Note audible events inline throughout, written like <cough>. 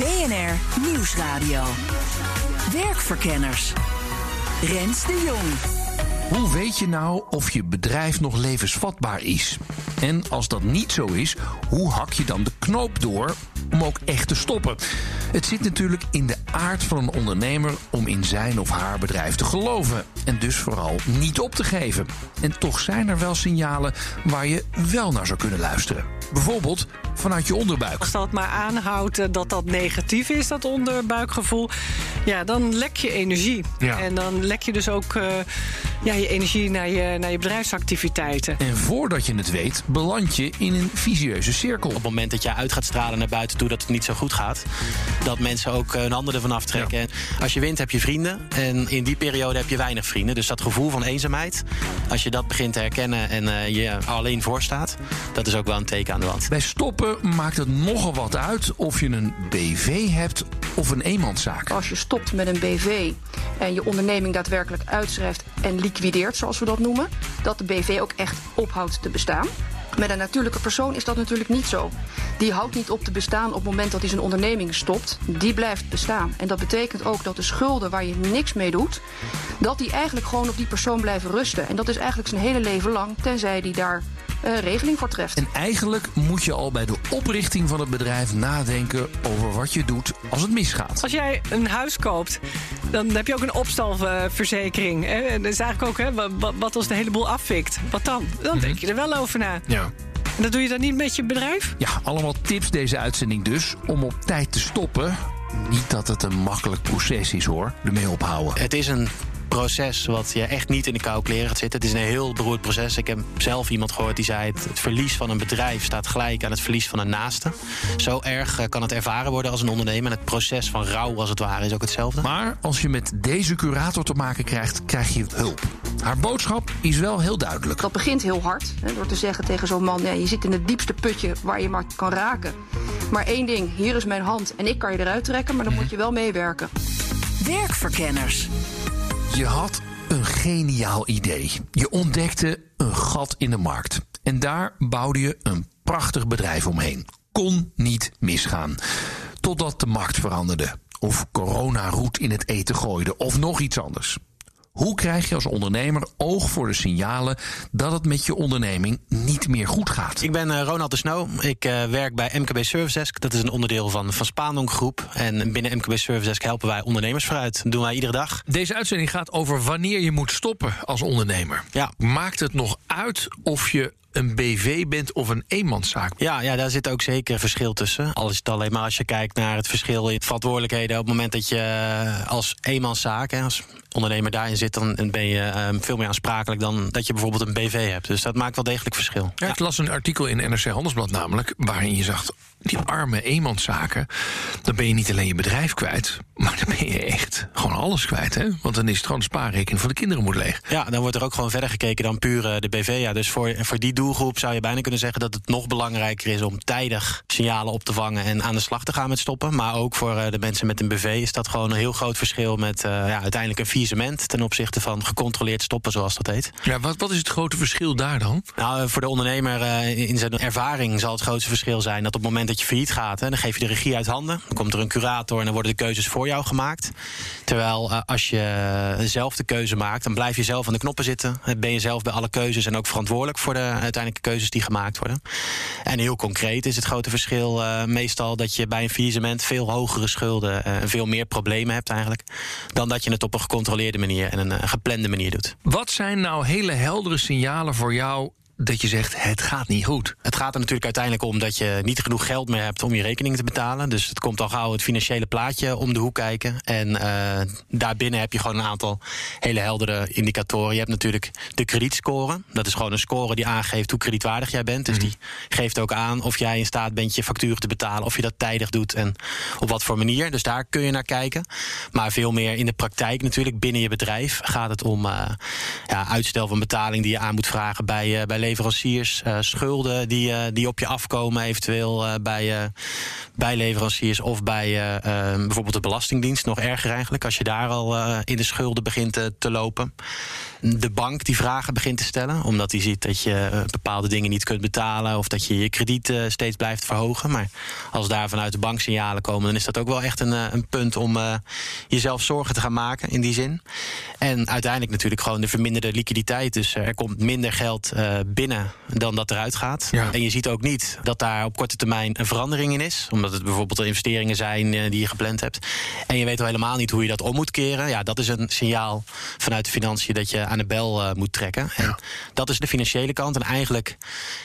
BNR Nieuwsradio. Werkverkenners. Rens de Jong. Hoe weet je nou of je bedrijf nog levensvatbaar is? En als dat niet zo is, hoe hak je dan de knoop door om ook echt te stoppen? Het zit natuurlijk in de aard van een ondernemer om in zijn of haar bedrijf te geloven. En dus vooral niet op te geven. En toch zijn er wel signalen waar je wel naar zou kunnen luisteren. Bijvoorbeeld vanuit je onderbuik. Als dat maar aanhoudt eh, dat dat negatief is, dat onderbuikgevoel, ja, dan lek je energie. Ja. En dan lek je dus ook uh, ja, je energie naar je, naar je bedrijfsactiviteiten. En voordat je het weet, beland je in een visieuze cirkel. Op het moment dat je uit gaat stralen naar buiten toe dat het niet zo goed gaat, dat mensen ook hun handen ervan aftrekken. Ja. En als je wint, heb je vrienden. En in die periode heb je weinig vrienden. Dus dat gevoel van eenzaamheid, als je dat begint te herkennen en uh, je alleen voor staat, dat is ook wel een teken aan de. Bij stoppen maakt het nogal wat uit of je een BV hebt of een eenmanszaak. Als je stopt met een BV en je onderneming daadwerkelijk uitschrijft en liquideert, zoals we dat noemen, dat de BV ook echt ophoudt te bestaan. Met een natuurlijke persoon is dat natuurlijk niet zo. Die houdt niet op te bestaan op het moment dat hij zijn onderneming stopt. Die blijft bestaan. En dat betekent ook dat de schulden waar je niks mee doet, dat die eigenlijk gewoon op die persoon blijven rusten. En dat is eigenlijk zijn hele leven lang, tenzij die daar uh, regeling voor treft. En eigenlijk moet je al bij de oprichting van het bedrijf nadenken over wat je doet als het misgaat. Als jij een huis koopt, dan heb je ook een opstalverzekering. Hè? En dat is eigenlijk ook, hè, wat, wat als de hele boel afvikt. Wat dan? Dan denk je er wel over na. Ja. En dat doe je dan niet met je bedrijf? Ja, allemaal tips deze uitzending dus om op tijd te stoppen. Niet dat het een makkelijk proces is hoor, ermee ophouden. Het is een proces wat je echt niet in de koude kleren gaat zitten. Het is een heel beroerd proces. Ik heb zelf iemand gehoord die zei... het, het verlies van een bedrijf staat gelijk aan het verlies van een naaste. Zo erg kan het ervaren worden als een ondernemer. En het proces van rouw, als het ware, is ook hetzelfde. Maar als je met deze curator te maken krijgt, krijg je hulp. Haar boodschap is wel heel duidelijk. Dat begint heel hard. Hè, door te zeggen tegen zo'n man... Ja, je zit in het diepste putje waar je maar kan raken. Maar één ding, hier is mijn hand en ik kan je eruit trekken... maar dan moet je wel meewerken. Werkverkenners. Je had een geniaal idee. Je ontdekte een gat in de markt. En daar bouwde je een prachtig bedrijf omheen. Kon niet misgaan. Totdat de markt veranderde. Of corona roet in het eten gooide. Of nog iets anders. Hoe krijg je als ondernemer oog voor de signalen dat het met je onderneming niet meer goed gaat? Ik ben uh, Ronald de Snow. Ik uh, werk bij MKB Service Desk. Dat is een onderdeel van, van Spaandonk Groep. En binnen MKB Service Desk helpen wij ondernemers vooruit. Dat doen wij iedere dag. Deze uitzending gaat over wanneer je moet stoppen als ondernemer. Ja. Maakt het nog uit of je een BV bent of een eenmanszaak. Ja, ja, daar zit ook zeker verschil tussen. Al is het alleen maar als je kijkt naar het verschil in verantwoordelijkheden. Op het moment dat je als eenmanszaak, hè, als ondernemer daarin zit, dan ben je um, veel meer aansprakelijk dan dat je bijvoorbeeld een BV hebt. Dus dat maakt wel degelijk verschil. Ja, ik las een artikel in NRC Handelsblad namelijk, waarin je zag die arme eenmanszaken, dan ben je niet alleen je bedrijf kwijt, maar dan ben je echt gewoon alles kwijt. Hè? Want dan is het gewoon spaarrekening van de kinderen moet leeg. Ja, dan wordt er ook gewoon verder gekeken dan puur de BV. Ja, dus voor, voor die doelgroep zou je bijna kunnen zeggen dat het nog belangrijker is om tijdig signalen op te vangen en aan de slag te gaan met stoppen. Maar ook voor de mensen met een BV is dat gewoon een heel groot verschil met uh, ja, uiteindelijk een faillissement ten opzichte van gecontroleerd stoppen, zoals dat heet. Ja, wat, wat is het grote verschil daar dan? Nou, voor de ondernemer uh, in zijn ervaring zal het grootste verschil zijn dat op het moment dat je failliet gaat, hè, dan geef je de regie uit handen. Dan komt er een curator en dan worden de keuzes voor jou gemaakt. Terwijl uh, als je zelf de keuze maakt, dan blijf je zelf aan de knoppen zitten. Ben je zelf bij alle keuzes en ook verantwoordelijk voor de uiteindelijke keuzes die gemaakt worden. En heel concreet is het grote verschil uh, meestal dat je bij een faillissement veel hogere schulden en veel meer problemen hebt eigenlijk. Dan dat je het op een gecontroleerde manier en een geplande manier doet. Wat zijn nou hele heldere signalen voor jou dat je zegt: het gaat niet goed? Het gaat er natuurlijk uiteindelijk om dat je niet genoeg geld meer hebt om je rekening te betalen. Dus het komt al gauw het financiële plaatje om de hoek kijken. En uh, daarbinnen heb je gewoon een aantal hele heldere indicatoren. Je hebt natuurlijk de kredietscore. Dat is gewoon een score die aangeeft hoe kredietwaardig jij bent. Dus mhm. die geeft ook aan of jij in staat bent je facturen te betalen, of je dat tijdig doet en op wat voor manier. Dus daar kun je naar kijken. Maar veel meer in de praktijk natuurlijk binnen je bedrijf gaat het om uh, ja, uitstel van betaling die je aan moet vragen bij, uh, bij leveranciers, uh, schulden die, die op je afkomen, eventueel bij, bij leveranciers of bij bijvoorbeeld de Belastingdienst. Nog erger eigenlijk, als je daar al in de schulden begint te lopen de bank die vragen begint te stellen. Omdat hij ziet dat je eh, bepaalde dingen niet kunt betalen. Of dat je je krediet uh, steeds blijft verhogen. Maar als daar vanuit de bank signalen komen, dan is dat ook wel echt een, eh, een punt om uh, jezelf zorgen te gaan maken in die zin. En uiteindelijk natuurlijk gewoon de verminderde liquiditeit. Dus er komt minder geld uh, binnen dan dat eruit gaat. Ja. En je ziet ook niet dat daar op korte termijn een verandering in is. Omdat het bijvoorbeeld de investeringen zijn die je gepland hebt. En je weet al helemaal niet hoe je dat om moet keren. Ja, dat is een signaal vanuit de financiën dat je aan de bel uh, moet trekken. En dat is de financiële kant. En eigenlijk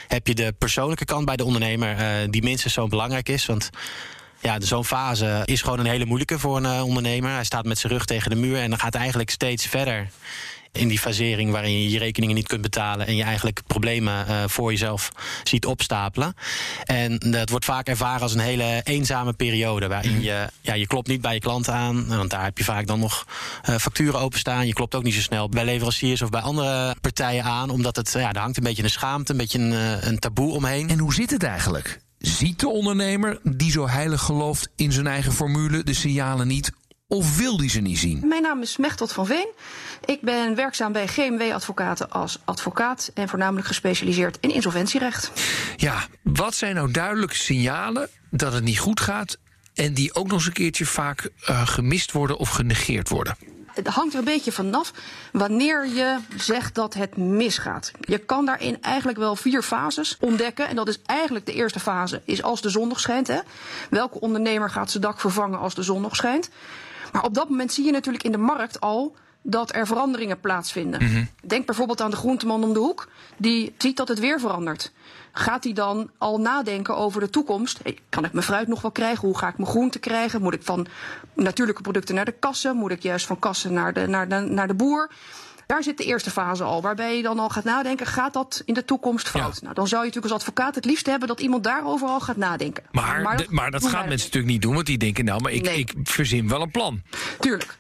heb je de persoonlijke kant bij de ondernemer, uh, die minstens zo belangrijk is. Want ja, zo'n fase is gewoon een hele moeilijke voor een uh, ondernemer. Hij staat met zijn rug tegen de muur en dan gaat eigenlijk steeds verder in die fasering waarin je je rekeningen niet kunt betalen en je eigenlijk problemen uh, voor jezelf ziet opstapelen. En dat wordt vaak ervaren als een hele eenzame periode waarin mhm. je, ja, je klopt niet bij je klanten aan, want daar heb je vaak dan nog uh, facturen openstaan. Je klopt ook niet zo snel bij leveranciers of bij andere partijen aan, omdat het, ja, er hangt een beetje een schaamte, een beetje een, een taboe omheen. En hoe zit het eigenlijk? Ziet de ondernemer die zo heilig gelooft in zijn eigen formule de signalen niet of wil die ze niet zien? Mijn naam is Mechtot van Veen. Ik ben werkzaam bij GMW Advocaten als advocaat en voornamelijk gespecialiseerd in insolventierecht. Ja, wat zijn nou duidelijke signalen dat het niet goed gaat en die ook nog eens een keertje vaak uh, gemist worden of genegeerd worden? het hangt er een beetje vanaf wanneer je zegt dat het misgaat. Je kan daarin eigenlijk wel vier fases ontdekken. En dat is eigenlijk de eerste fase, is als de zon nog schijnt. Hè. Welke ondernemer gaat zijn dak vervangen als de zon nog schijnt? Maar op dat moment zie je natuurlijk in de markt al dat er veranderingen plaatsvinden. Mhm. Denk bijvoorbeeld aan de groenteman om de hoek. Die ziet dat het weer verandert. Gaat hij dan al nadenken over de toekomst? kan ik mijn fruit nog wel krijgen? Hoe ga ik mijn groente krijgen? Moet ik van natuurlijke producten naar de kassen? Moet ik juist van kassen naar de, naar de, naar de boer? Daar zit de eerste fase al, waarbij je dan al gaat nadenken: gaat dat in de toekomst fout? Nou, dan zou je natuurlijk als advocaat het liefst hebben dat iemand daarover al gaat nadenken. Maar, maar, dat, maar dat gaan mensen natuurlijk niet doen, want die denken: nou, maar ik, ik verzin wel een plan. Tuurlijk.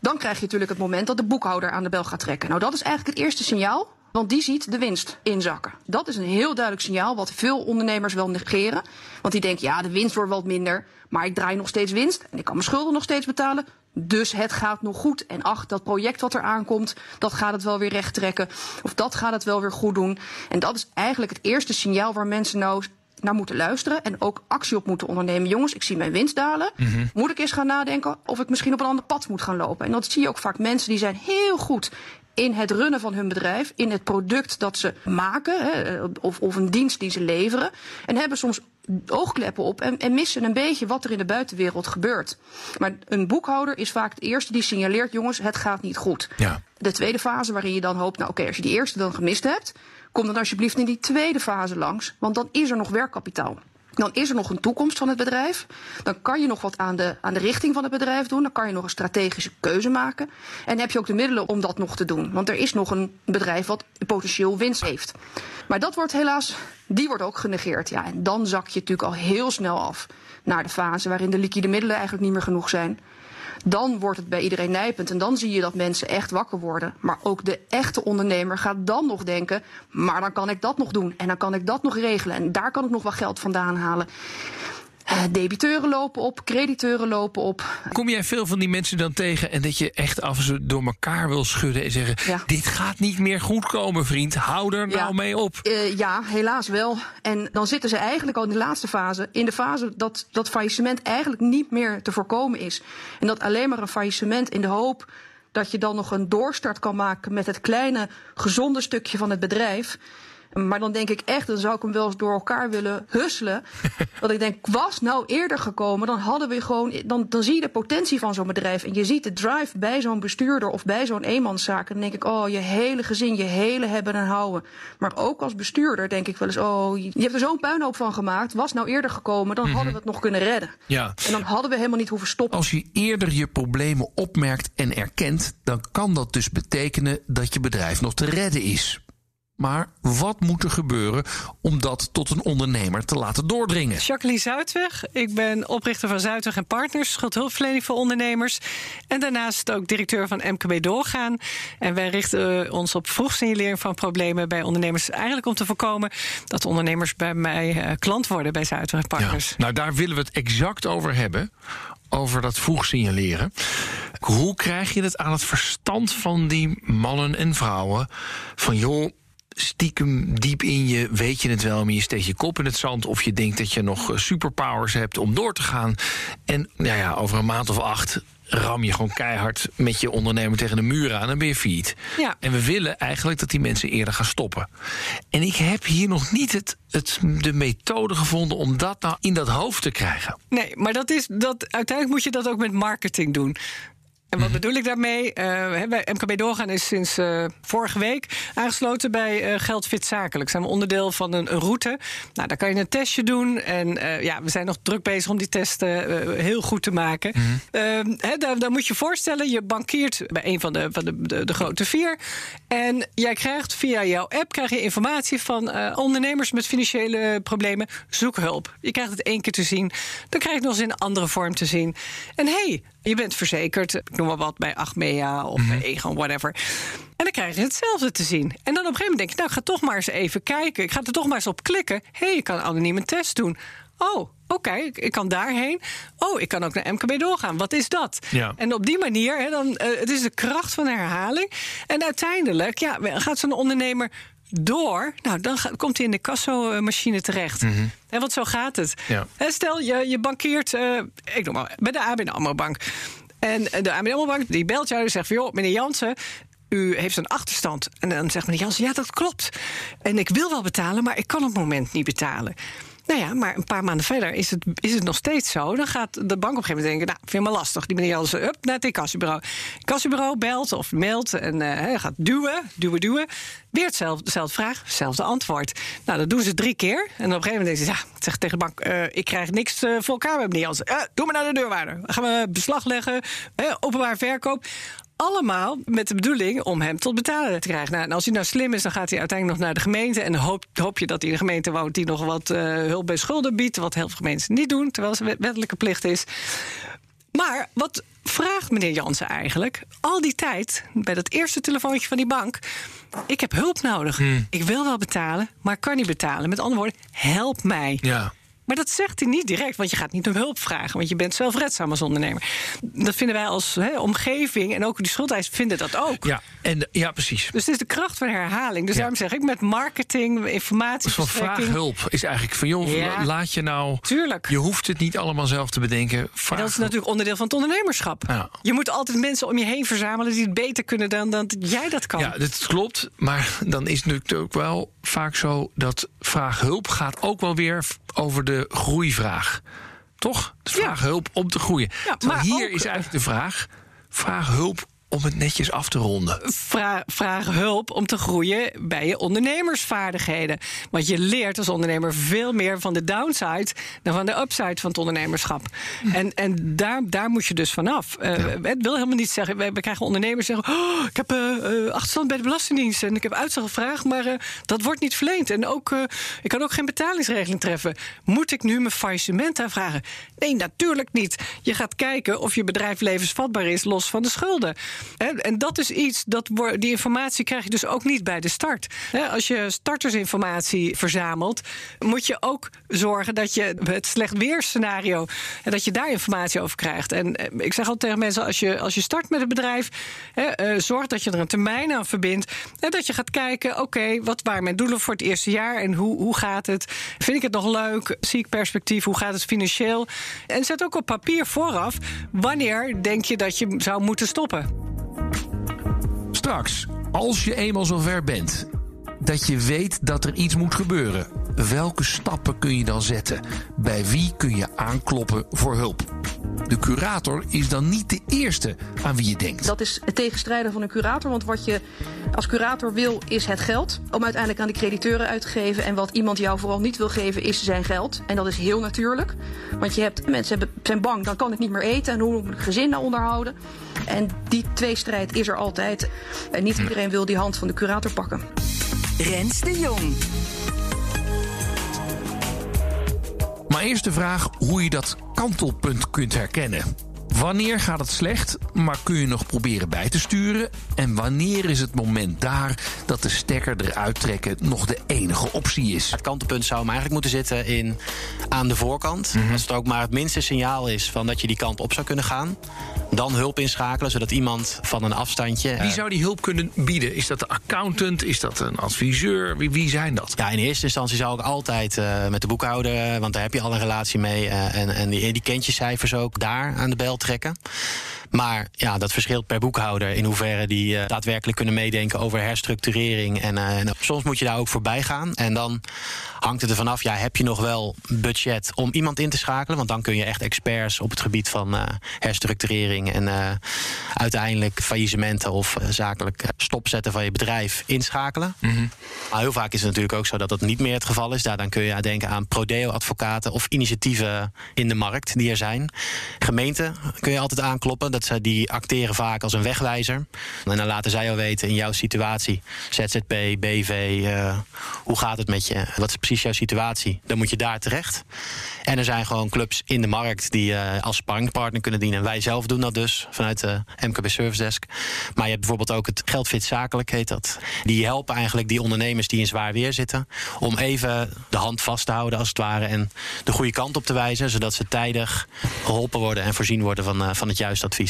Dan krijg je natuurlijk het moment dat de boekhouder aan de bel gaat trekken. Nou, dat is eigenlijk het eerste signaal. Want die ziet de winst inzakken. Dat is een heel duidelijk signaal wat veel ondernemers wel negeren. Want die denken, ja, de winst wordt wat minder. Maar ik draai nog steeds winst en ik kan mijn schulden nog steeds betalen. Dus het gaat nog goed. En ach, dat project wat er aankomt, dat gaat het wel weer recht trekken. Of dat gaat het wel weer goed doen. En dat is eigenlijk het eerste signaal waar mensen nou naar moeten luisteren en ook actie op moeten ondernemen. Jongens, ik zie mijn winst dalen. Mhm. Moet ik eens gaan nadenken of ik misschien op een ander pad moet gaan lopen? En dat zie je ook vaak mensen die zijn heel goed in het runnen van hun bedrijf, in het product dat ze maken hè, of, of een dienst die ze leveren. En hebben soms oogkleppen op en, en, missen een beetje wat er in de buitenwereld gebeurt. Maar een boekhouder is vaak de eerste die signaleert: jongens, het gaat niet goed. Ja. De tweede fase waarin je dan hoopt, nou oké, als je die eerste dan gemist hebt, kom dan alsjeblieft in die tweede fase langs, want dan is er nog werkkapitaal. Dan is er nog een toekomst van het bedrijf. Dan kan je nog wat aan de, aan de richting van het bedrijf doen. Dan kan je nog een strategische keuze maken. En heb je ook de middelen om dat nog te doen. Want er is nog een bedrijf wat potentieel winst heeft. Maar dat wordt helaas, die wordt ook genegeerd. Ja, en dan zak je natuurlijk al heel snel af naar de fase waarin de liquide middelen eigenlijk niet meer genoeg zijn dan wordt het bij iedereen nijpend. En dan zie je dat mensen echt wakker worden. Maar ook de echte ondernemer gaat dan nog denken: maar dan kan ik dat nog doen. En dan kan ik dat nog regelen. En daar kan ik nog wel geld vandaan halen. Uh, debiteuren lopen op, crediteuren lopen op. Kom jij veel van die mensen dan tegen en dat je echt af en toe door elkaar wil schudden en zeggen: ja. Dit gaat niet meer goed komen, vriend. Hou er nou mee op. Uh, ja, helaas wel. En dan zitten ze eigenlijk al in de laatste fase. In de fase dat dat faillissement eigenlijk niet meer te voorkomen is. En dat alleen maar een faillissement in de hoop dat je dan nog een doorstart kan maken met het kleine gezonde stukje van het bedrijf Maar dan denk ik echt, dan zou ik hem wel eens door elkaar willen husselen. <laughs> dat ik denk, was nou eerder gekomen, dan hadden we gewoon. Dan, dan zie je de potentie van zo'n bedrijf. En je ziet de drive bij zo'n bestuurder of bij zo'n eenmanszaak. En dan denk ik, oh, je hele gezin, je hele hebben en houden. Maar ook als bestuurder denk ik wel eens, oh, je hebt er zo'n puinhoop van gemaakt. Was nou eerder gekomen, dan hadden we het nog kunnen redden. Ja. En dan hadden we helemaal niet hoeven stoppen. Als je eerder je problemen opmerkt en erkent, dan kan dat dus betekenen dat je bedrijf nog te redden is. Maar wat moet er gebeuren om dat tot een ondernemer te laten doordringen? Jacqueline Zuidweg. Ik ben oprichter van Zuidweg en Partners, schuldhulpverlening voor ondernemers. En daarnaast ook directeur van MKB Doorgaan. En wij richten ons op vroegsignalering van problemen bij ondernemers. Eigenlijk om te voorkomen dat ondernemers bij mij uh, klant worden bij Zuidweg en Partners. Ja, nou, daar willen we het exact over hebben over dat vroeg signaleren. Hoe krijg je het aan het verstand van die mannen en vrouwen? Van joh, stiekem diep in je weet je het wel, maar je steekt je kop in het zand. Of je denkt dat je nog superpowers hebt om door te gaan. En nou ja, over een maand of acht ram je gewoon keihard met je ondernemer tegen de muur aan en ben je failliet. Ja. En we willen eigenlijk dat die mensen eerder gaan stoppen. En ik heb hier nog niet het, het, de methode gevonden om dat nou in dat hoofd te krijgen. Nee, maar dat is, dat, uiteindelijk moet je dat ook met marketing doen. En wat bedoel ik daarmee? Uh, bij MKB Doorgaan is sinds uh, vorige week aangesloten bij uh, Geld Fit Zakelijk. Zijn we onderdeel van een, een, route. Nou, daar kan je een testje doen. En ja, we zijn nog druk bezig om die testen heel goed te maken. Mm -hmm. daar, daar, moet je voorstellen, je bankiert bij een van de, van de, de, de, grote vier. En jij krijgt via jouw app krijg je informatie van ondernemers met financiële problemen. Zoek hulp. Je krijgt het één keer te zien. Dan krijg je het nog eens in een andere vorm te zien. En hey, je bent verzekerd, ik noem maar wat, bij Achmea of mm -hmm. bij Egon, whatever. En dan krijg je hetzelfde te zien. En dan op een gegeven moment denk je, nou, ik ga toch maar eens even kijken. Ik ga er toch maar eens op klikken. Hé, hey, je kan anoniem een test doen. Oh, oké, okay, ik kan daarheen. Oh, ik kan ook naar MKB doorgaan. Wat is dat? Ja. En op die manier, hè, dan, uh, het is de kracht van de herhaling. En uiteindelijk ja, gaat zo'n ondernemer door, nou, dan gaat, komt hij in de kasso-machine terecht. Mhm. En want zo gaat het. Ja. Stel, je, je bankiert, uh, ik noem maar, bij de ABN AMRO Bank. En de ABN die belt jou en zegt van... joh, meneer Jansen, u heeft een achterstand. En dan zegt meneer Jansen, ja, dat klopt. En ik wil wel betalen, maar ik kan op het moment niet betalen. Nou ja, maar een paar maanden verder is het, is het nog steeds zo. Dan gaat de bank op een gegeven moment denken... nou, vind maar lastig. Die meneer Jansen, up, naar het incassobureau. Incassobureau belt of mailt en uh, gaat duwen, duwen, duwen. Weer dezelfde vraag, hetzelfde antwoord. Nou, dat doen ze drie keer. En op een gegeven moment denken ze... ja, zegt tegen de bank, uh, ik krijg niks uh, voor elkaar met meneer Jansen. Doe maar naar de deurwaarder. Dan gaan we beslag leggen, openbaar verkoop allemaal met de bedoeling om hem tot betalen te krijgen. Nou, en als hij nou slim is, dan gaat hij uiteindelijk nog naar de gemeente. En hoop, hoop je dat hij in de gemeente woont die nog wat uh, hulp bij schulden biedt. Wat heel veel gemeenten niet doen, terwijl het wettelijke plicht is. Maar wat vraagt meneer Jansen eigenlijk? Al die tijd, bij dat eerste telefoontje van die bank. Ik heb hulp nodig. Hmm. Ik wil wel betalen, maar kan niet betalen. Met andere woorden, help mij. Ja. Maar dat zegt hij niet direct, want je gaat niet om hulp vragen, want je bent zelfredzaam als ondernemer. Dat vinden wij als omgeving en ook die schuldeisers vinden dat ook. Ja, en, ja, precies. Dus het is de kracht van herhaling. Dus Ja. daarom zeg ik met marketing, informatie. Dus van vraag hulp is eigenlijk van joh, Ja. laat je nou. Tuurlijk. Je hoeft het niet allemaal zelf te bedenken. Vraag En dat is natuurlijk onderdeel van het ondernemerschap. Ja. Je moet altijd mensen om je heen verzamelen die het beter kunnen dan, dan jij dat kan. Ja, dat klopt. Maar dan is het natuurlijk ook wel vaak zo dat vraag hulp gaat ook wel weer over de groeivraag. Toch? Dus Ja. vraag hulp om te groeien. Ja, maar hier ook- is eigenlijk de vraag: vraag hulp om het netjes af te ronden. Vra- vraag hulp om te groeien bij je ondernemersvaardigheden. Want je leert als ondernemer veel meer van de downside dan van de upside van het ondernemerschap. En, en daar, daar moet je dus vanaf. Eh, Het wil helemaal niet zeggen. We, krijgen ondernemers zeggen: oh, Ik heb eh, eh, achterstand bij de Belastingdienst en ik heb uitstel gevraagd, maar dat wordt niet verleend. En ook, ik kan ook geen betalingsregeling treffen. Moet ik nu mijn faillissement aanvragen? Nee, natuurlijk niet. Je gaat kijken of je bedrijf levensvatbaar is los van de schulden. Hè, En dat is iets, dat die informatie krijg je dus ook niet bij de start. Als je startersinformatie verzamelt, moet je ook zorgen dat je het slecht en dat je daar informatie over krijgt. En eh, ik zeg altijd tegen mensen, als je, als je start met een bedrijf, eh, zorg dat je er een termijn aan verbindt. En dat je gaat kijken, oké, wat waren mijn doelen voor het eerste jaar en hoe, hoe gaat het? Vind ik het nog leuk? Zie ik perspectief? Hoe gaat het financieel? En zet ook op papier vooraf, wanneer denk je dat je zou moeten stoppen? Straks, als je eenmaal zover bent, dat je weet dat er iets moet gebeuren. Welke stappen kun je dan zetten? Bij wie kun je aankloppen voor hulp? De curator is dan niet de eerste aan wie je denkt. Dat is het tegenstrijden van een curator. Want wat je als curator wil, is het geld. Om uiteindelijk aan de crediteuren uit te geven. En wat iemand jou vooral niet wil geven, is zijn geld. En dat is heel natuurlijk. Want je hebt, mensen hebben, zijn bang, dan kan ik niet meer eten. En hoe moet ik mijn gezin nou onderhouden? En die tweestrijd is er altijd. En niet iedereen wil die hand van de curator pakken. Rens de Jong. Maar eerst de vraag hoe je dat kantelpunt kunt herkennen. Wanneer gaat het slecht, maar kun je nog proberen bij te sturen? En wanneer is het moment daar dat de stekker eruit trekken nog de enige optie is? Het kantelpunt zou hem eigenlijk moeten zitten in, aan de voorkant. Als het ook maar het minste signaal is van dat je die kant op zou kunnen gaan. Dan hulp inschakelen, zodat iemand van een afstandje. Wie zou die hulp kunnen bieden? Is dat de accountant? Is dat een adviseur? Wie, wie zijn dat? Ja, in eerste instantie zou ik altijd uh, met de boekhouder, want daar heb je al een relatie mee. Uh, en en die, die kent je cijfers ook daar aan de bel trekken. Maar ja, dat verschilt per boekhouder in hoeverre die uh, daadwerkelijk kunnen meedenken over herstructurering. En, uh, en, soms moet je daar ook voorbij gaan. En dan hangt het er vanaf, ja, heb je nog wel budget om iemand in te schakelen? Want dan kun je echt experts op het gebied van uh, herstructurering en uiteindelijk faillissementen of zakelijk stopzetten van je bedrijf inschakelen. Mm -hmm. Maar heel vaak is het natuurlijk ook zo dat dat niet meer het geval is. Daar dan kun je denken aan prodeo-advocaten of initiatieven in de markt die er zijn. Gemeenten kun je altijd aankloppen. Dat die acteren vaak als een wegwijzer. En dan laten zij jou weten in jouw situatie. ZZP, BV, uh, hoe gaat het met je? Wat is precies jouw situatie? Dan moet je daar terecht. En er zijn gewoon clubs in de markt die uh, als sparringpartner kunnen dienen. Wij zelf doen dat dus vanuit de MKB Service Desk. Maar je hebt bijvoorbeeld ook het Geldfit Zakelijk heet dat. Die helpen eigenlijk die ondernemers die in zwaar weer zitten. Om even de hand vast te houden als het ware. En de goede kant op te wijzen. Zodat ze tijdig geholpen worden en voorzien worden van, van het juiste advies.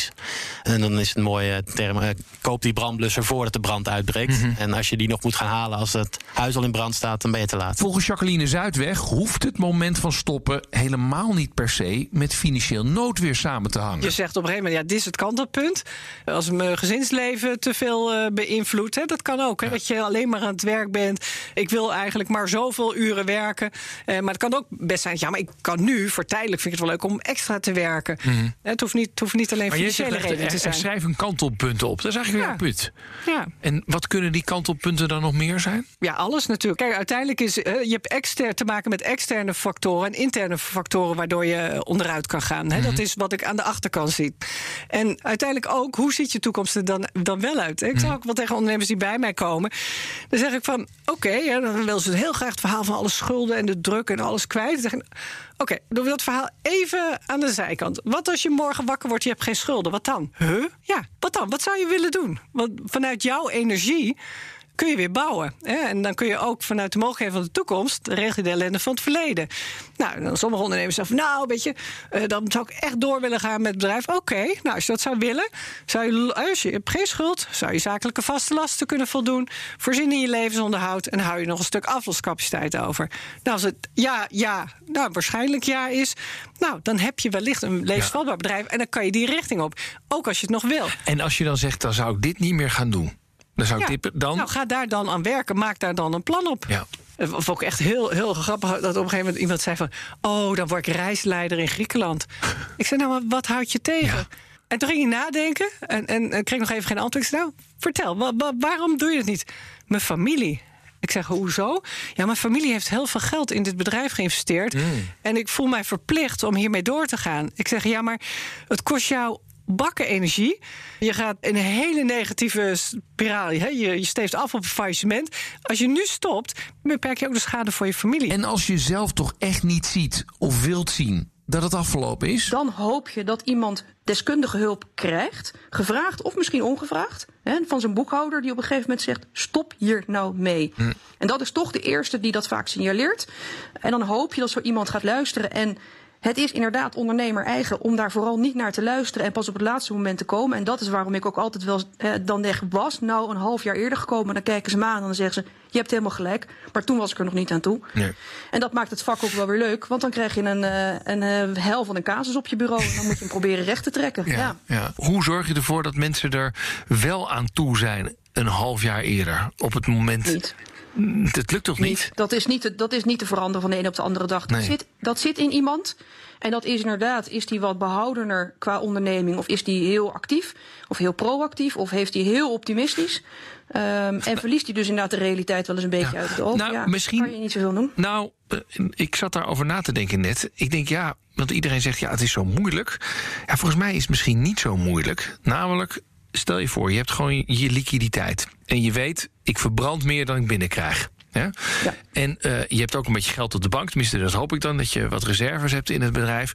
En dan is het een mooie term: uh, koop die brandblusser voordat de brand uitbreekt. Mm -hmm. En als je die nog moet gaan halen als het huis al in brand staat, dan ben je te laat. Volgens Jacqueline Zuidweg hoeft het moment van stoppen helemaal niet per se met financieel noodweer samen te hangen. Je zegt op een gegeven moment: ja, dit is het kantelpunt. Als mijn gezinsleven te veel uh, beïnvloedt, hè, dat kan ook. Hè, ja. Dat je alleen maar aan het werk bent. Ik wil eigenlijk maar zoveel uren werken. Uh, maar het kan ook best zijn: ja, maar ik kan nu voor tijdelijk vind ik het wel leuk om extra te werken. Mm -hmm. Het hoeft niet, het hoeft niet alleen maar financiële redenen te zijn. Er schrijven kantelpunten op. Dat is eigenlijk ja. een punt. Ja. En wat kunnen die kantelpunten dan nog meer zijn? Ja, alles natuurlijk. Kijk, uiteindelijk is uh, je hebt extern te maken met externe factoren en interne factoren waardoor je onderuit kan gaan. Hè? Mm -hmm. Dat is wat ik aan de achterkant zie. En uiteindelijk ook, hoe ziet je toekomst er dan, dan wel uit? Ik zeg ook wel tegen ondernemers die bij mij komen. Dan zeg ik van, oké, okay, ja, dan willen ze heel graag het verhaal van alle schulden en de druk en alles kwijt. Dan Oké, okay, doen we dat verhaal even aan de zijkant. Wat als je morgen wakker wordt, je hebt geen schulden? Wat dan? Huh? Ja, wat dan? Wat zou je willen doen? Want vanuit jouw energie kun je weer bouwen. Hè? En dan kun je ook vanuit de mogelijkheden van de toekomst... regel je de ellende van het verleden. Nou, dan sommige ondernemers zeggen... nou, weet je, uh, dan zou ik echt door willen gaan met het bedrijf. Oké, okay, nou, als je dat zou willen... Zou je, als je hebt geen schuld, zou je zakelijke vaste lasten kunnen voldoen... voorzien in je levensonderhoud... en hou je nog een stuk afloscapaciteit over. Nou, als het ja, ja, nou, waarschijnlijk ja is... nou, dan heb je wellicht een levensvatbaar bedrijf... en dan kan je die richting op. Ook als je het nog wil. En als je dan zegt, dan zou ik dit niet meer gaan doen... Dan zou ik ja, tippen, dan... Nou, ga daar dan aan werken. Maak daar dan een plan op. Ja. Het was ook echt heel, heel grappig dat op een gegeven moment iemand zei van... oh, dan word ik reisleider in Griekenland. <laughs> ik zei, nou, maar wat houdt je tegen? Ja. En toen ging hij nadenken en, en, en kreeg nog even geen antwoord. Ik zei, nou, vertel, wa wa waarom doe je het niet? Mijn familie. Ik zeg, hoezo? Ja, mijn familie heeft heel veel geld in dit bedrijf geïnvesteerd. Mm. En ik voel mij verplicht om hiermee door te gaan. Ik zeg, ja, maar het kost jou bakken energie. Je gaat in een hele negatieve spiraal. Hè? Je, je steeft af op een faillissement. Als je nu stopt, beperk je ook de schade voor je familie. En als je zelf toch echt niet ziet of wilt zien dat het afgelopen is? Dan hoop je dat iemand deskundige hulp krijgt, gevraagd of misschien ongevraagd, hè, van zijn boekhouder die op een gegeven moment zegt: stop hier nou mee. Hm. En dat is toch de eerste die dat vaak signaleert. En dan hoop je dat zo iemand gaat luisteren en het is inderdaad ondernemer eigen om daar vooral niet naar te luisteren en pas op het laatste moment te komen. En dat is waarom ik ook altijd wel eh, dan denk, was nou een half jaar eerder gekomen. Dan kijken ze me aan en dan zeggen ze, je hebt helemaal gelijk. Maar toen was ik er nog niet aan toe. Nee. En dat maakt het vak ook wel weer leuk. Want dan krijg je een, een, een hel van een casus op je bureau. En dan moet je hem <laughs> proberen recht te trekken. Ja, ja. Ja. Hoe zorg je ervoor dat mensen er wel aan toe zijn een half jaar eerder? Op het moment... Niet. Dat lukt toch niet? Dat is niet, te, dat is niet te veranderen van de een op de andere dag. Dat, Nee. zit, dat zit in iemand. En dat is inderdaad, is die wat behoudener qua onderneming? Of is die heel actief? Of heel proactief? Of heeft hij heel optimistisch? Ehm, en verliest hij dus inderdaad de realiteit wel eens een beetje uit het oog? Nou, ja, misschien- kan je niet zoveel doen. Nou, eh, ik zat daarover na te denken net. Ik denk ja, want iedereen zegt ja, het is zo moeilijk. Ja, volgens mij is het misschien niet zo moeilijk. Namelijk, stel je voor, je hebt gewoon je liquiditeit. En je weet, ik verbrand meer dan ik binnenkrijg. Ja? Ja. En eh, je hebt ook een beetje geld op de bank. Tenminste, dat hoop ik dan, dat je wat reserves hebt in het bedrijf.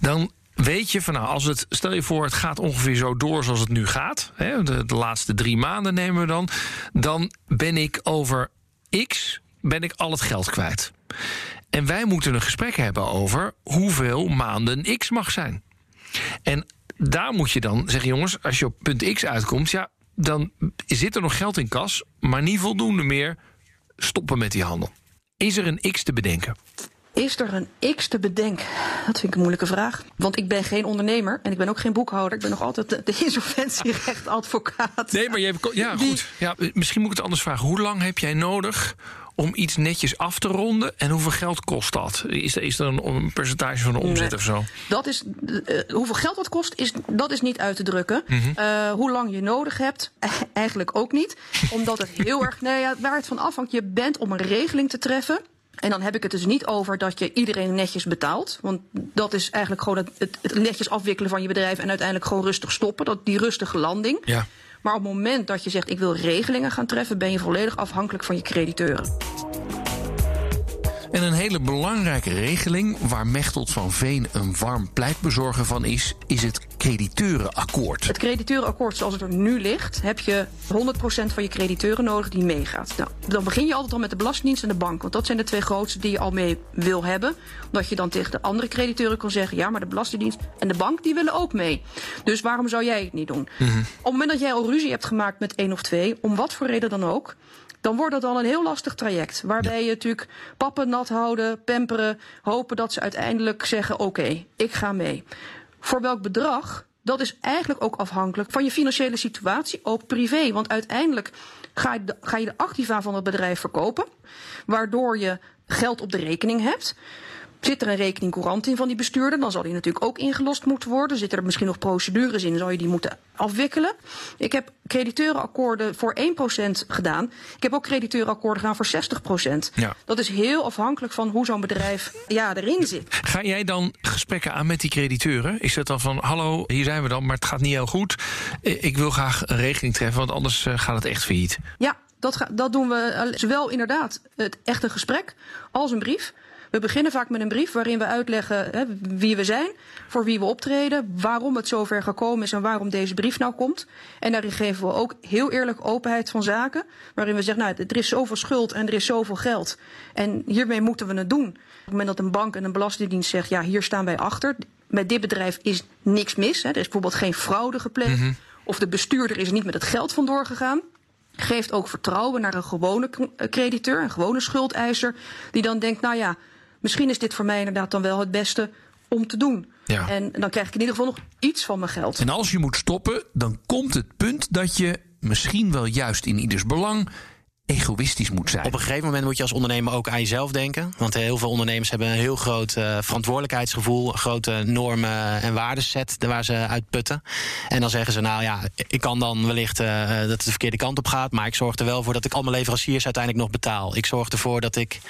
Dan weet je van nou, als het, stel je voor, het gaat ongeveer zo door zoals het nu gaat. Hè, de, de laatste drie maanden nemen we dan. Dan ben ik over X ben ik al het geld kwijt. En wij moeten een gesprek hebben over hoeveel maanden X mag zijn. En daar moet je dan zeggen, jongens, als je op punt X uitkomt, ja, dan zit er nog geld in kas, maar niet voldoende meer. Stoppen met die handel. Is er een X te bedenken? Is er een X te bedenken? Dat vind ik een moeilijke vraag. Want ik ben geen ondernemer en ik ben ook geen boekhouder. Ik ben nog altijd de, de insolventierechtadvocaat. Nee, maar je hebt. Ja, Die- goed. Ja, misschien moet ik het anders vragen. Hoe lang heb jij nodig om iets netjes af te ronden? En hoeveel geld kost dat? Is er, is er een, een percentage van de omzet Nee. of zo? Dat is, eh, hoeveel geld dat kost, is, dat is niet uit te drukken. Mhm. Eh, hoe lang je nodig hebt, eigenlijk ook niet. <laughs> Omdat het heel erg, nou ja, waar het van afhangt, je bent om een regeling te treffen. En dan heb ik het dus niet over dat je iedereen netjes betaalt. Want dat is eigenlijk gewoon het, het, netjes afwikkelen van je bedrijf en uiteindelijk gewoon rustig stoppen. Dat, die rustige landing. Ja. Maar op het moment dat je zegt ik wil regelingen gaan treffen, ben je volledig afhankelijk van je crediteuren. En een hele belangrijke regeling waar Mechtelt van Veen een warm pleitbezorger van is, is het crediteurenakkoord. Het crediteurenakkoord zoals het er nu ligt, heb je 100% van je crediteuren nodig die meegaat. Nou, dan begin je altijd al met de Belastingdienst en de bank. Want dat zijn de twee grootste die je al mee wil hebben. Omdat je dan tegen de andere crediteuren kan zeggen... ja, maar de Belastingdienst en de bank die willen ook mee. Dus waarom zou jij het niet doen? Op het moment dat jij al ruzie hebt gemaakt met één of twee... om wat voor reden dan ook... dan wordt dat al een heel lastig traject. Waarbij je natuurlijk pappen houden, pamperen... hopen dat ze uiteindelijk zeggen, oké, ik ga mee. Voor welk bedrag, dat is eigenlijk ook afhankelijk van je financiële situatie, ook privé. Want uiteindelijk ga je de, ga je de activa van het bedrijf verkopen, waardoor je geld op de rekening hebt. Zit er een rekening courant in van die bestuurder, dan zal die natuurlijk ook ingelost moeten worden. Zitten er misschien nog procedures in, zou je die moeten afwikkelen. Ik heb crediteurenakkoorden voor 1% gedaan. Ik heb ook crediteurenakkoorden gedaan voor 60%. Ja. Dat is heel afhankelijk van hoe zo'n bedrijf ja, erin zit. Ga jij dan gesprekken aan met die crediteuren? Is dat dan van, hallo, hier zijn we dan, maar het gaat niet heel goed. Eh, Ik wil graag een regeling treffen, want anders eh, gaat het echt failliet. Ja, dat, dat doen we eh, zowel inderdaad het echte gesprek als een brief. We beginnen vaak met een brief waarin we uitleggen hè, wie we zijn, voor wie we optreden, waarom het zover gekomen is en waarom deze brief nou komt. En daarin geven we ook heel eerlijk openheid van zaken, waarin we zeggen, nou, er is zoveel schuld en er is zoveel geld. En hiermee moeten we het doen. Op het moment dat een bank en een belastingdienst zegt, ja, hier staan wij achter. Met dit bedrijf is niks mis. Hè. Er is bijvoorbeeld geen fraude gepleegd. Of de bestuurder is er niet met het geld vandoor gegaan geeft ook vertrouwen naar een gewone crediteur, een gewone schuldeiser, die dan denkt, nou ja, misschien is dit voor mij inderdaad dan wel het beste om te doen. Ja. En dan krijg ik in ieder geval nog iets van mijn geld. En als je moet stoppen, dan komt het punt dat je misschien wel juist in ieders belang egoïstisch moet zijn. Op een gegeven moment moet je als ondernemer ook aan jezelf denken. Want heel veel ondernemers hebben een heel groot eh, verantwoordelijkheidsgevoel, grote normen en waardeset waar ze uit putten. En dan zeggen ze, nou ja, ik kan dan wellicht eh, dat het de verkeerde kant op gaat, maar ik zorg er wel voor dat ik al mijn leveranciers uiteindelijk nog betaal. Ik zorg ervoor dat ik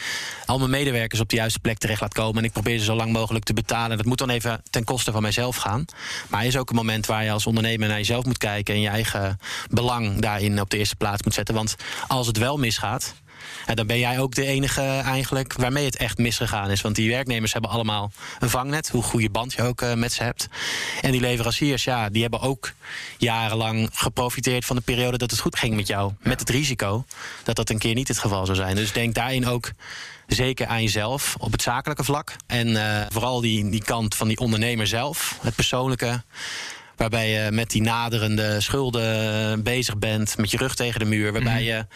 al mijn medewerkers op de juiste plek terecht laat komen en ik probeer ze zo lang mogelijk te betalen. Dat moet dan even ten koste van mijzelf gaan. Maar er is ook een moment waar je als ondernemer naar jezelf moet kijken en je eigen belang daarin op de eerste plaats moet zetten. Want als het wel misgaat, ja, dan ben jij ook de enige eigenlijk waarmee het echt misgegaan is. Want die werknemers hebben allemaal een vangnet, hoe goede band je ook eh, met ze hebt. En die leveranciers, ja, die hebben ook jarenlang geprofiteerd van de periode dat het goed ging met jou. Met het risico dat dat een keer niet het geval zou zijn. Dus denk daarin ook zeker aan jezelf op het zakelijke vlak. En eh, vooral die, die kant van die ondernemer zelf, het persoonlijke. Waarbij je met die naderende schulden bezig bent, met je rug tegen de muur. Waarbij je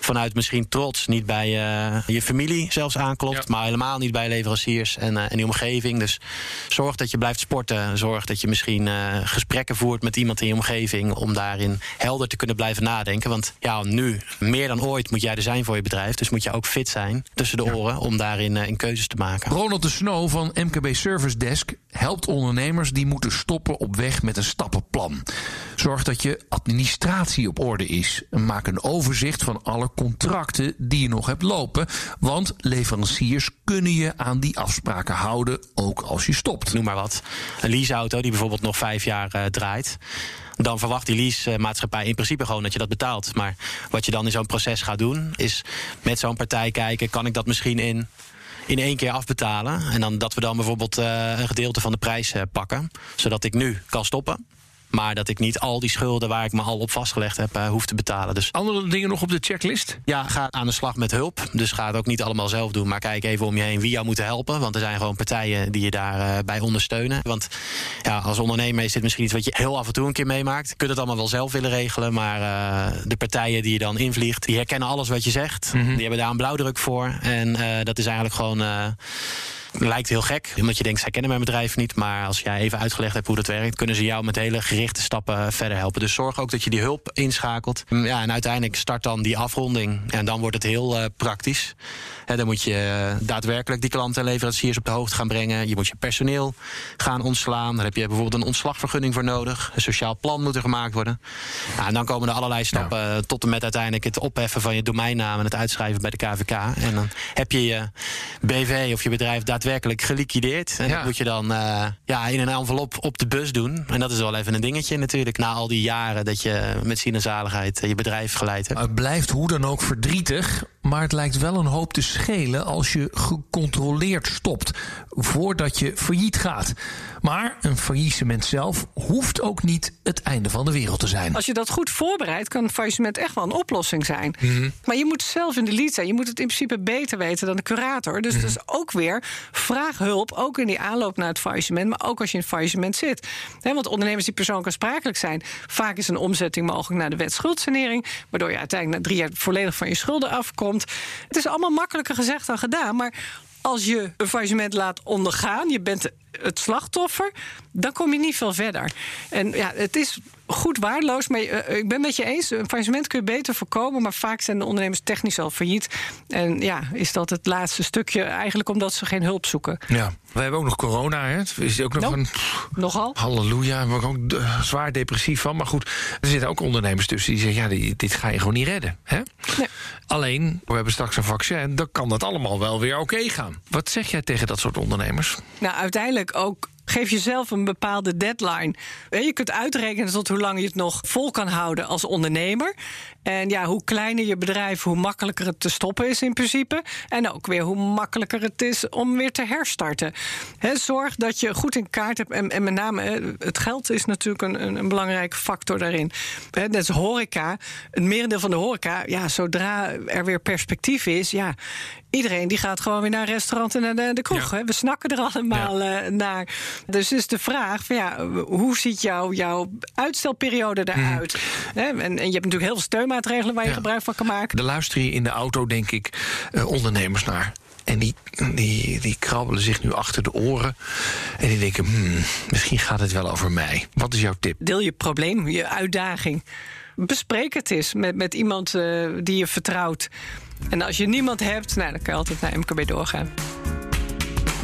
vanuit misschien trots niet bij uh, je familie zelfs aanklopt, maar helemaal niet bij leveranciers en, uh, en die omgeving. Dus zorg dat je blijft sporten. Zorg dat je misschien gesprekken voert met iemand in je omgeving om daarin helder te kunnen blijven nadenken. Want ja, nu meer dan ooit moet jij er zijn voor je bedrijf. Dus moet je ook fit zijn tussen de oren om daarin in keuzes te maken. Ronald de Snow van MKB Service Desk helpt ondernemers die moeten stoppen op weg met een stappenplan. Zorg dat je administratie op orde is. Maak een overzicht van alle contracten die je nog hebt lopen. Want leveranciers kunnen je aan die afspraken houden, ook als je stopt. Noem maar wat. Een leaseauto die bijvoorbeeld nog vijf jaar uh, draait dan verwacht die leasemaatschappij in principe gewoon dat je dat betaalt. Maar wat je dan in zo'n proces gaat doen, is met zo'n partij kijken: kan ik dat misschien in in één keer afbetalen. En dan dat we dan bijvoorbeeld uh, een gedeelte van de prijs uh, pakken. Zodat ik nu kan stoppen. Maar dat ik niet al die schulden waar ik me al op vastgelegd heb, uh, hoef te betalen. Dus Andere dingen nog op de checklist? Ja, ga aan de slag met hulp. Dus ga het ook niet allemaal zelf doen. Maar kijk even om je heen wie jou moet helpen. Want er zijn gewoon partijen die je daarbij uh, bij ondersteunen. Want ja, als ondernemer is dit misschien iets wat je heel af en toe een keer meemaakt. Je kunt het allemaal wel zelf willen regelen. Maar uh, de partijen die je dan invliegt, die herkennen alles wat je zegt. Mm -hmm. Die hebben daar een blauwdruk voor. En dat is eigenlijk gewoon lijkt heel gek, omdat je denkt, zij kennen mijn bedrijf niet. Maar als jij even uitgelegd hebt hoe dat werkt, kunnen ze jou met hele gerichte stappen verder helpen. Dus zorg ook dat je die hulp inschakelt. Ja, en uiteindelijk start dan die afronding. En dan wordt het heel uh, praktisch. He, dan moet je uh, daadwerkelijk die klanten en leveranciers op de hoogte gaan brengen. Je moet je personeel gaan ontslaan. Daar heb je bijvoorbeeld een ontslagvergunning voor nodig. Een sociaal plan moet er gemaakt worden. Nou, en dan komen er allerlei stappen ja. tot en met uiteindelijk het opheffen van je domeinnaam en het uitschrijven bij de KVK. En dan heb je je BV of je bedrijf daadwerkelijk geliquideerd. En ja. dat moet je dan uh, ja, in een envelop op de bus doen. En dat is wel even een dingetje natuurlijk. Na al die jaren dat je met zaligheid je bedrijf geleid hebt. Het blijft hoe dan ook verdrietig. Maar het lijkt wel een hoop te schelen als je gecontroleerd stopt. Voordat je failliet gaat. Maar een faillissement zelf hoeft ook niet het einde van de wereld te zijn. Als je dat goed voorbereidt, kan een faillissement echt wel een oplossing zijn. Mm -hmm. Maar je moet zelf in de lead zijn. Je moet het in principe beter weten dan de curator. Dus, mm -hmm. dus ook weer vraag hulp, ook in die aanloop naar het faillissement, maar ook als je in het faillissement zit. He, want ondernemers die persoonlijk aansprakelijk zijn, vaak is een omzetting mogelijk naar de wet schuldsanering, waardoor je uiteindelijk na drie jaar volledig van je schulden afkomt. Het is allemaal makkelijker gezegd dan gedaan, maar als je een faillissement laat ondergaan, je bent het slachtoffer, dan kom je niet veel verder. En ja, het is goed waardeloos, maar uh, ik ben met je eens. Een faillissement kun je beter voorkomen, maar vaak zijn de ondernemers technisch al failliet. En ja, is dat het laatste stukje eigenlijk omdat ze geen hulp zoeken. Ja, we hebben ook nog corona, hè? Is ook nog no, een. Nogal. Halleluja, daar ik ook zwaar depressief van. Maar goed, er zitten ook ondernemers tussen die zeggen: ja, dit ga je gewoon niet redden. Hè? Nee. Alleen, we hebben straks een vaccin, dan kan dat allemaal wel weer oké okay gaan. Wat zeg jij tegen dat soort ondernemers? Nou, uiteindelijk ook Geef jezelf een bepaalde deadline. Je kunt uitrekenen tot hoe lang je het nog vol kan houden als ondernemer. En ja, hoe kleiner je bedrijf, hoe makkelijker het te stoppen is in principe. En ook weer hoe makkelijker het is om weer te herstarten. He, zorg dat je goed in kaart hebt. En, en met name, het geld is natuurlijk een, een, een belangrijke factor daarin. He, net als horeca. Het merendeel van de horeca, ja, zodra er weer perspectief is, ja, iedereen die gaat gewoon weer naar een restaurant en naar de, de kroeg. Ja. We snakken er allemaal ja. uh, naar. Dus is de vraag: van, ja, hoe ziet jou, jouw uitstelperiode eruit? Mm. En, en, je hebt natuurlijk heel veel steunmaatregelen waar je ja. gebruik van kan maken. Er luisteren hier in de auto, denk ik, uh, ondernemers naar. En die, die, die krabbelen zich nu achter de oren. En die denken: hmm, misschien gaat het wel over mij. Wat is jouw tip? Deel je probleem, je uitdaging. Bespreek het eens met, met iemand uh, die je vertrouwt. En als je niemand hebt, nou, dan kan je altijd naar MKB doorgaan.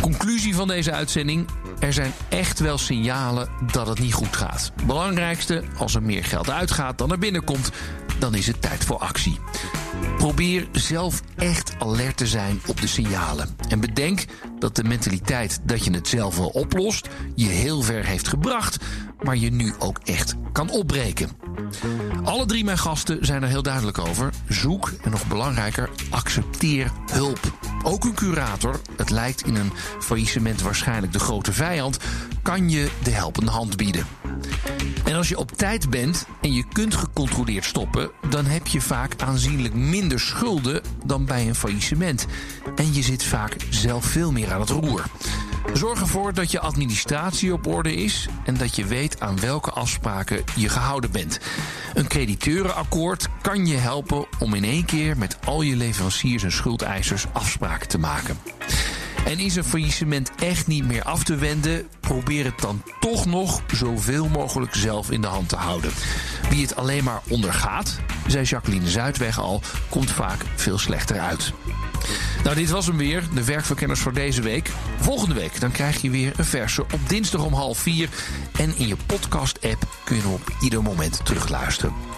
Conclusie van deze uitzending. Er zijn echt wel signalen dat het niet goed gaat. Belangrijkste, als er meer geld uitgaat dan er binnenkomt, dan is het tijd voor actie. Probeer zelf echt alert te zijn op de signalen. En bedenk dat de mentaliteit dat je het zelf wel oplost je heel ver heeft gebracht, maar je nu ook echt kan opbreken. Alle drie mijn gasten zijn er heel duidelijk over. Zoek en nog belangrijker, accepteer hulp. Ook een curator, het lijkt in een faillissement waarschijnlijk de grote vijand, kan je de helpende hand bieden. En als je op tijd bent en je kunt gecontroleerd stoppen, dan heb je vaak aanzienlijk minder schulden dan bij een faillissement. En je zit vaak zelf veel meer aan het roer. Zorg ervoor dat je administratie op orde is en dat je weet aan welke afspraken je gehouden bent. Een crediteurenakkoord kan je helpen om in één keer met al je leveranciers en schuldeisers afspraken te maken. En is een faillissement echt niet meer af te wenden, probeer het dan toch nog zoveel mogelijk zelf in de hand te houden. Wie het alleen maar ondergaat, zei Jacqueline Zuidweg al, komt vaak veel slechter uit. Nou, dit was hem weer, de werkverkenners voor deze week. Volgende week dan krijg je weer een verse op dinsdag om half vier. En in je podcast-app kun je op ieder moment terugluisteren.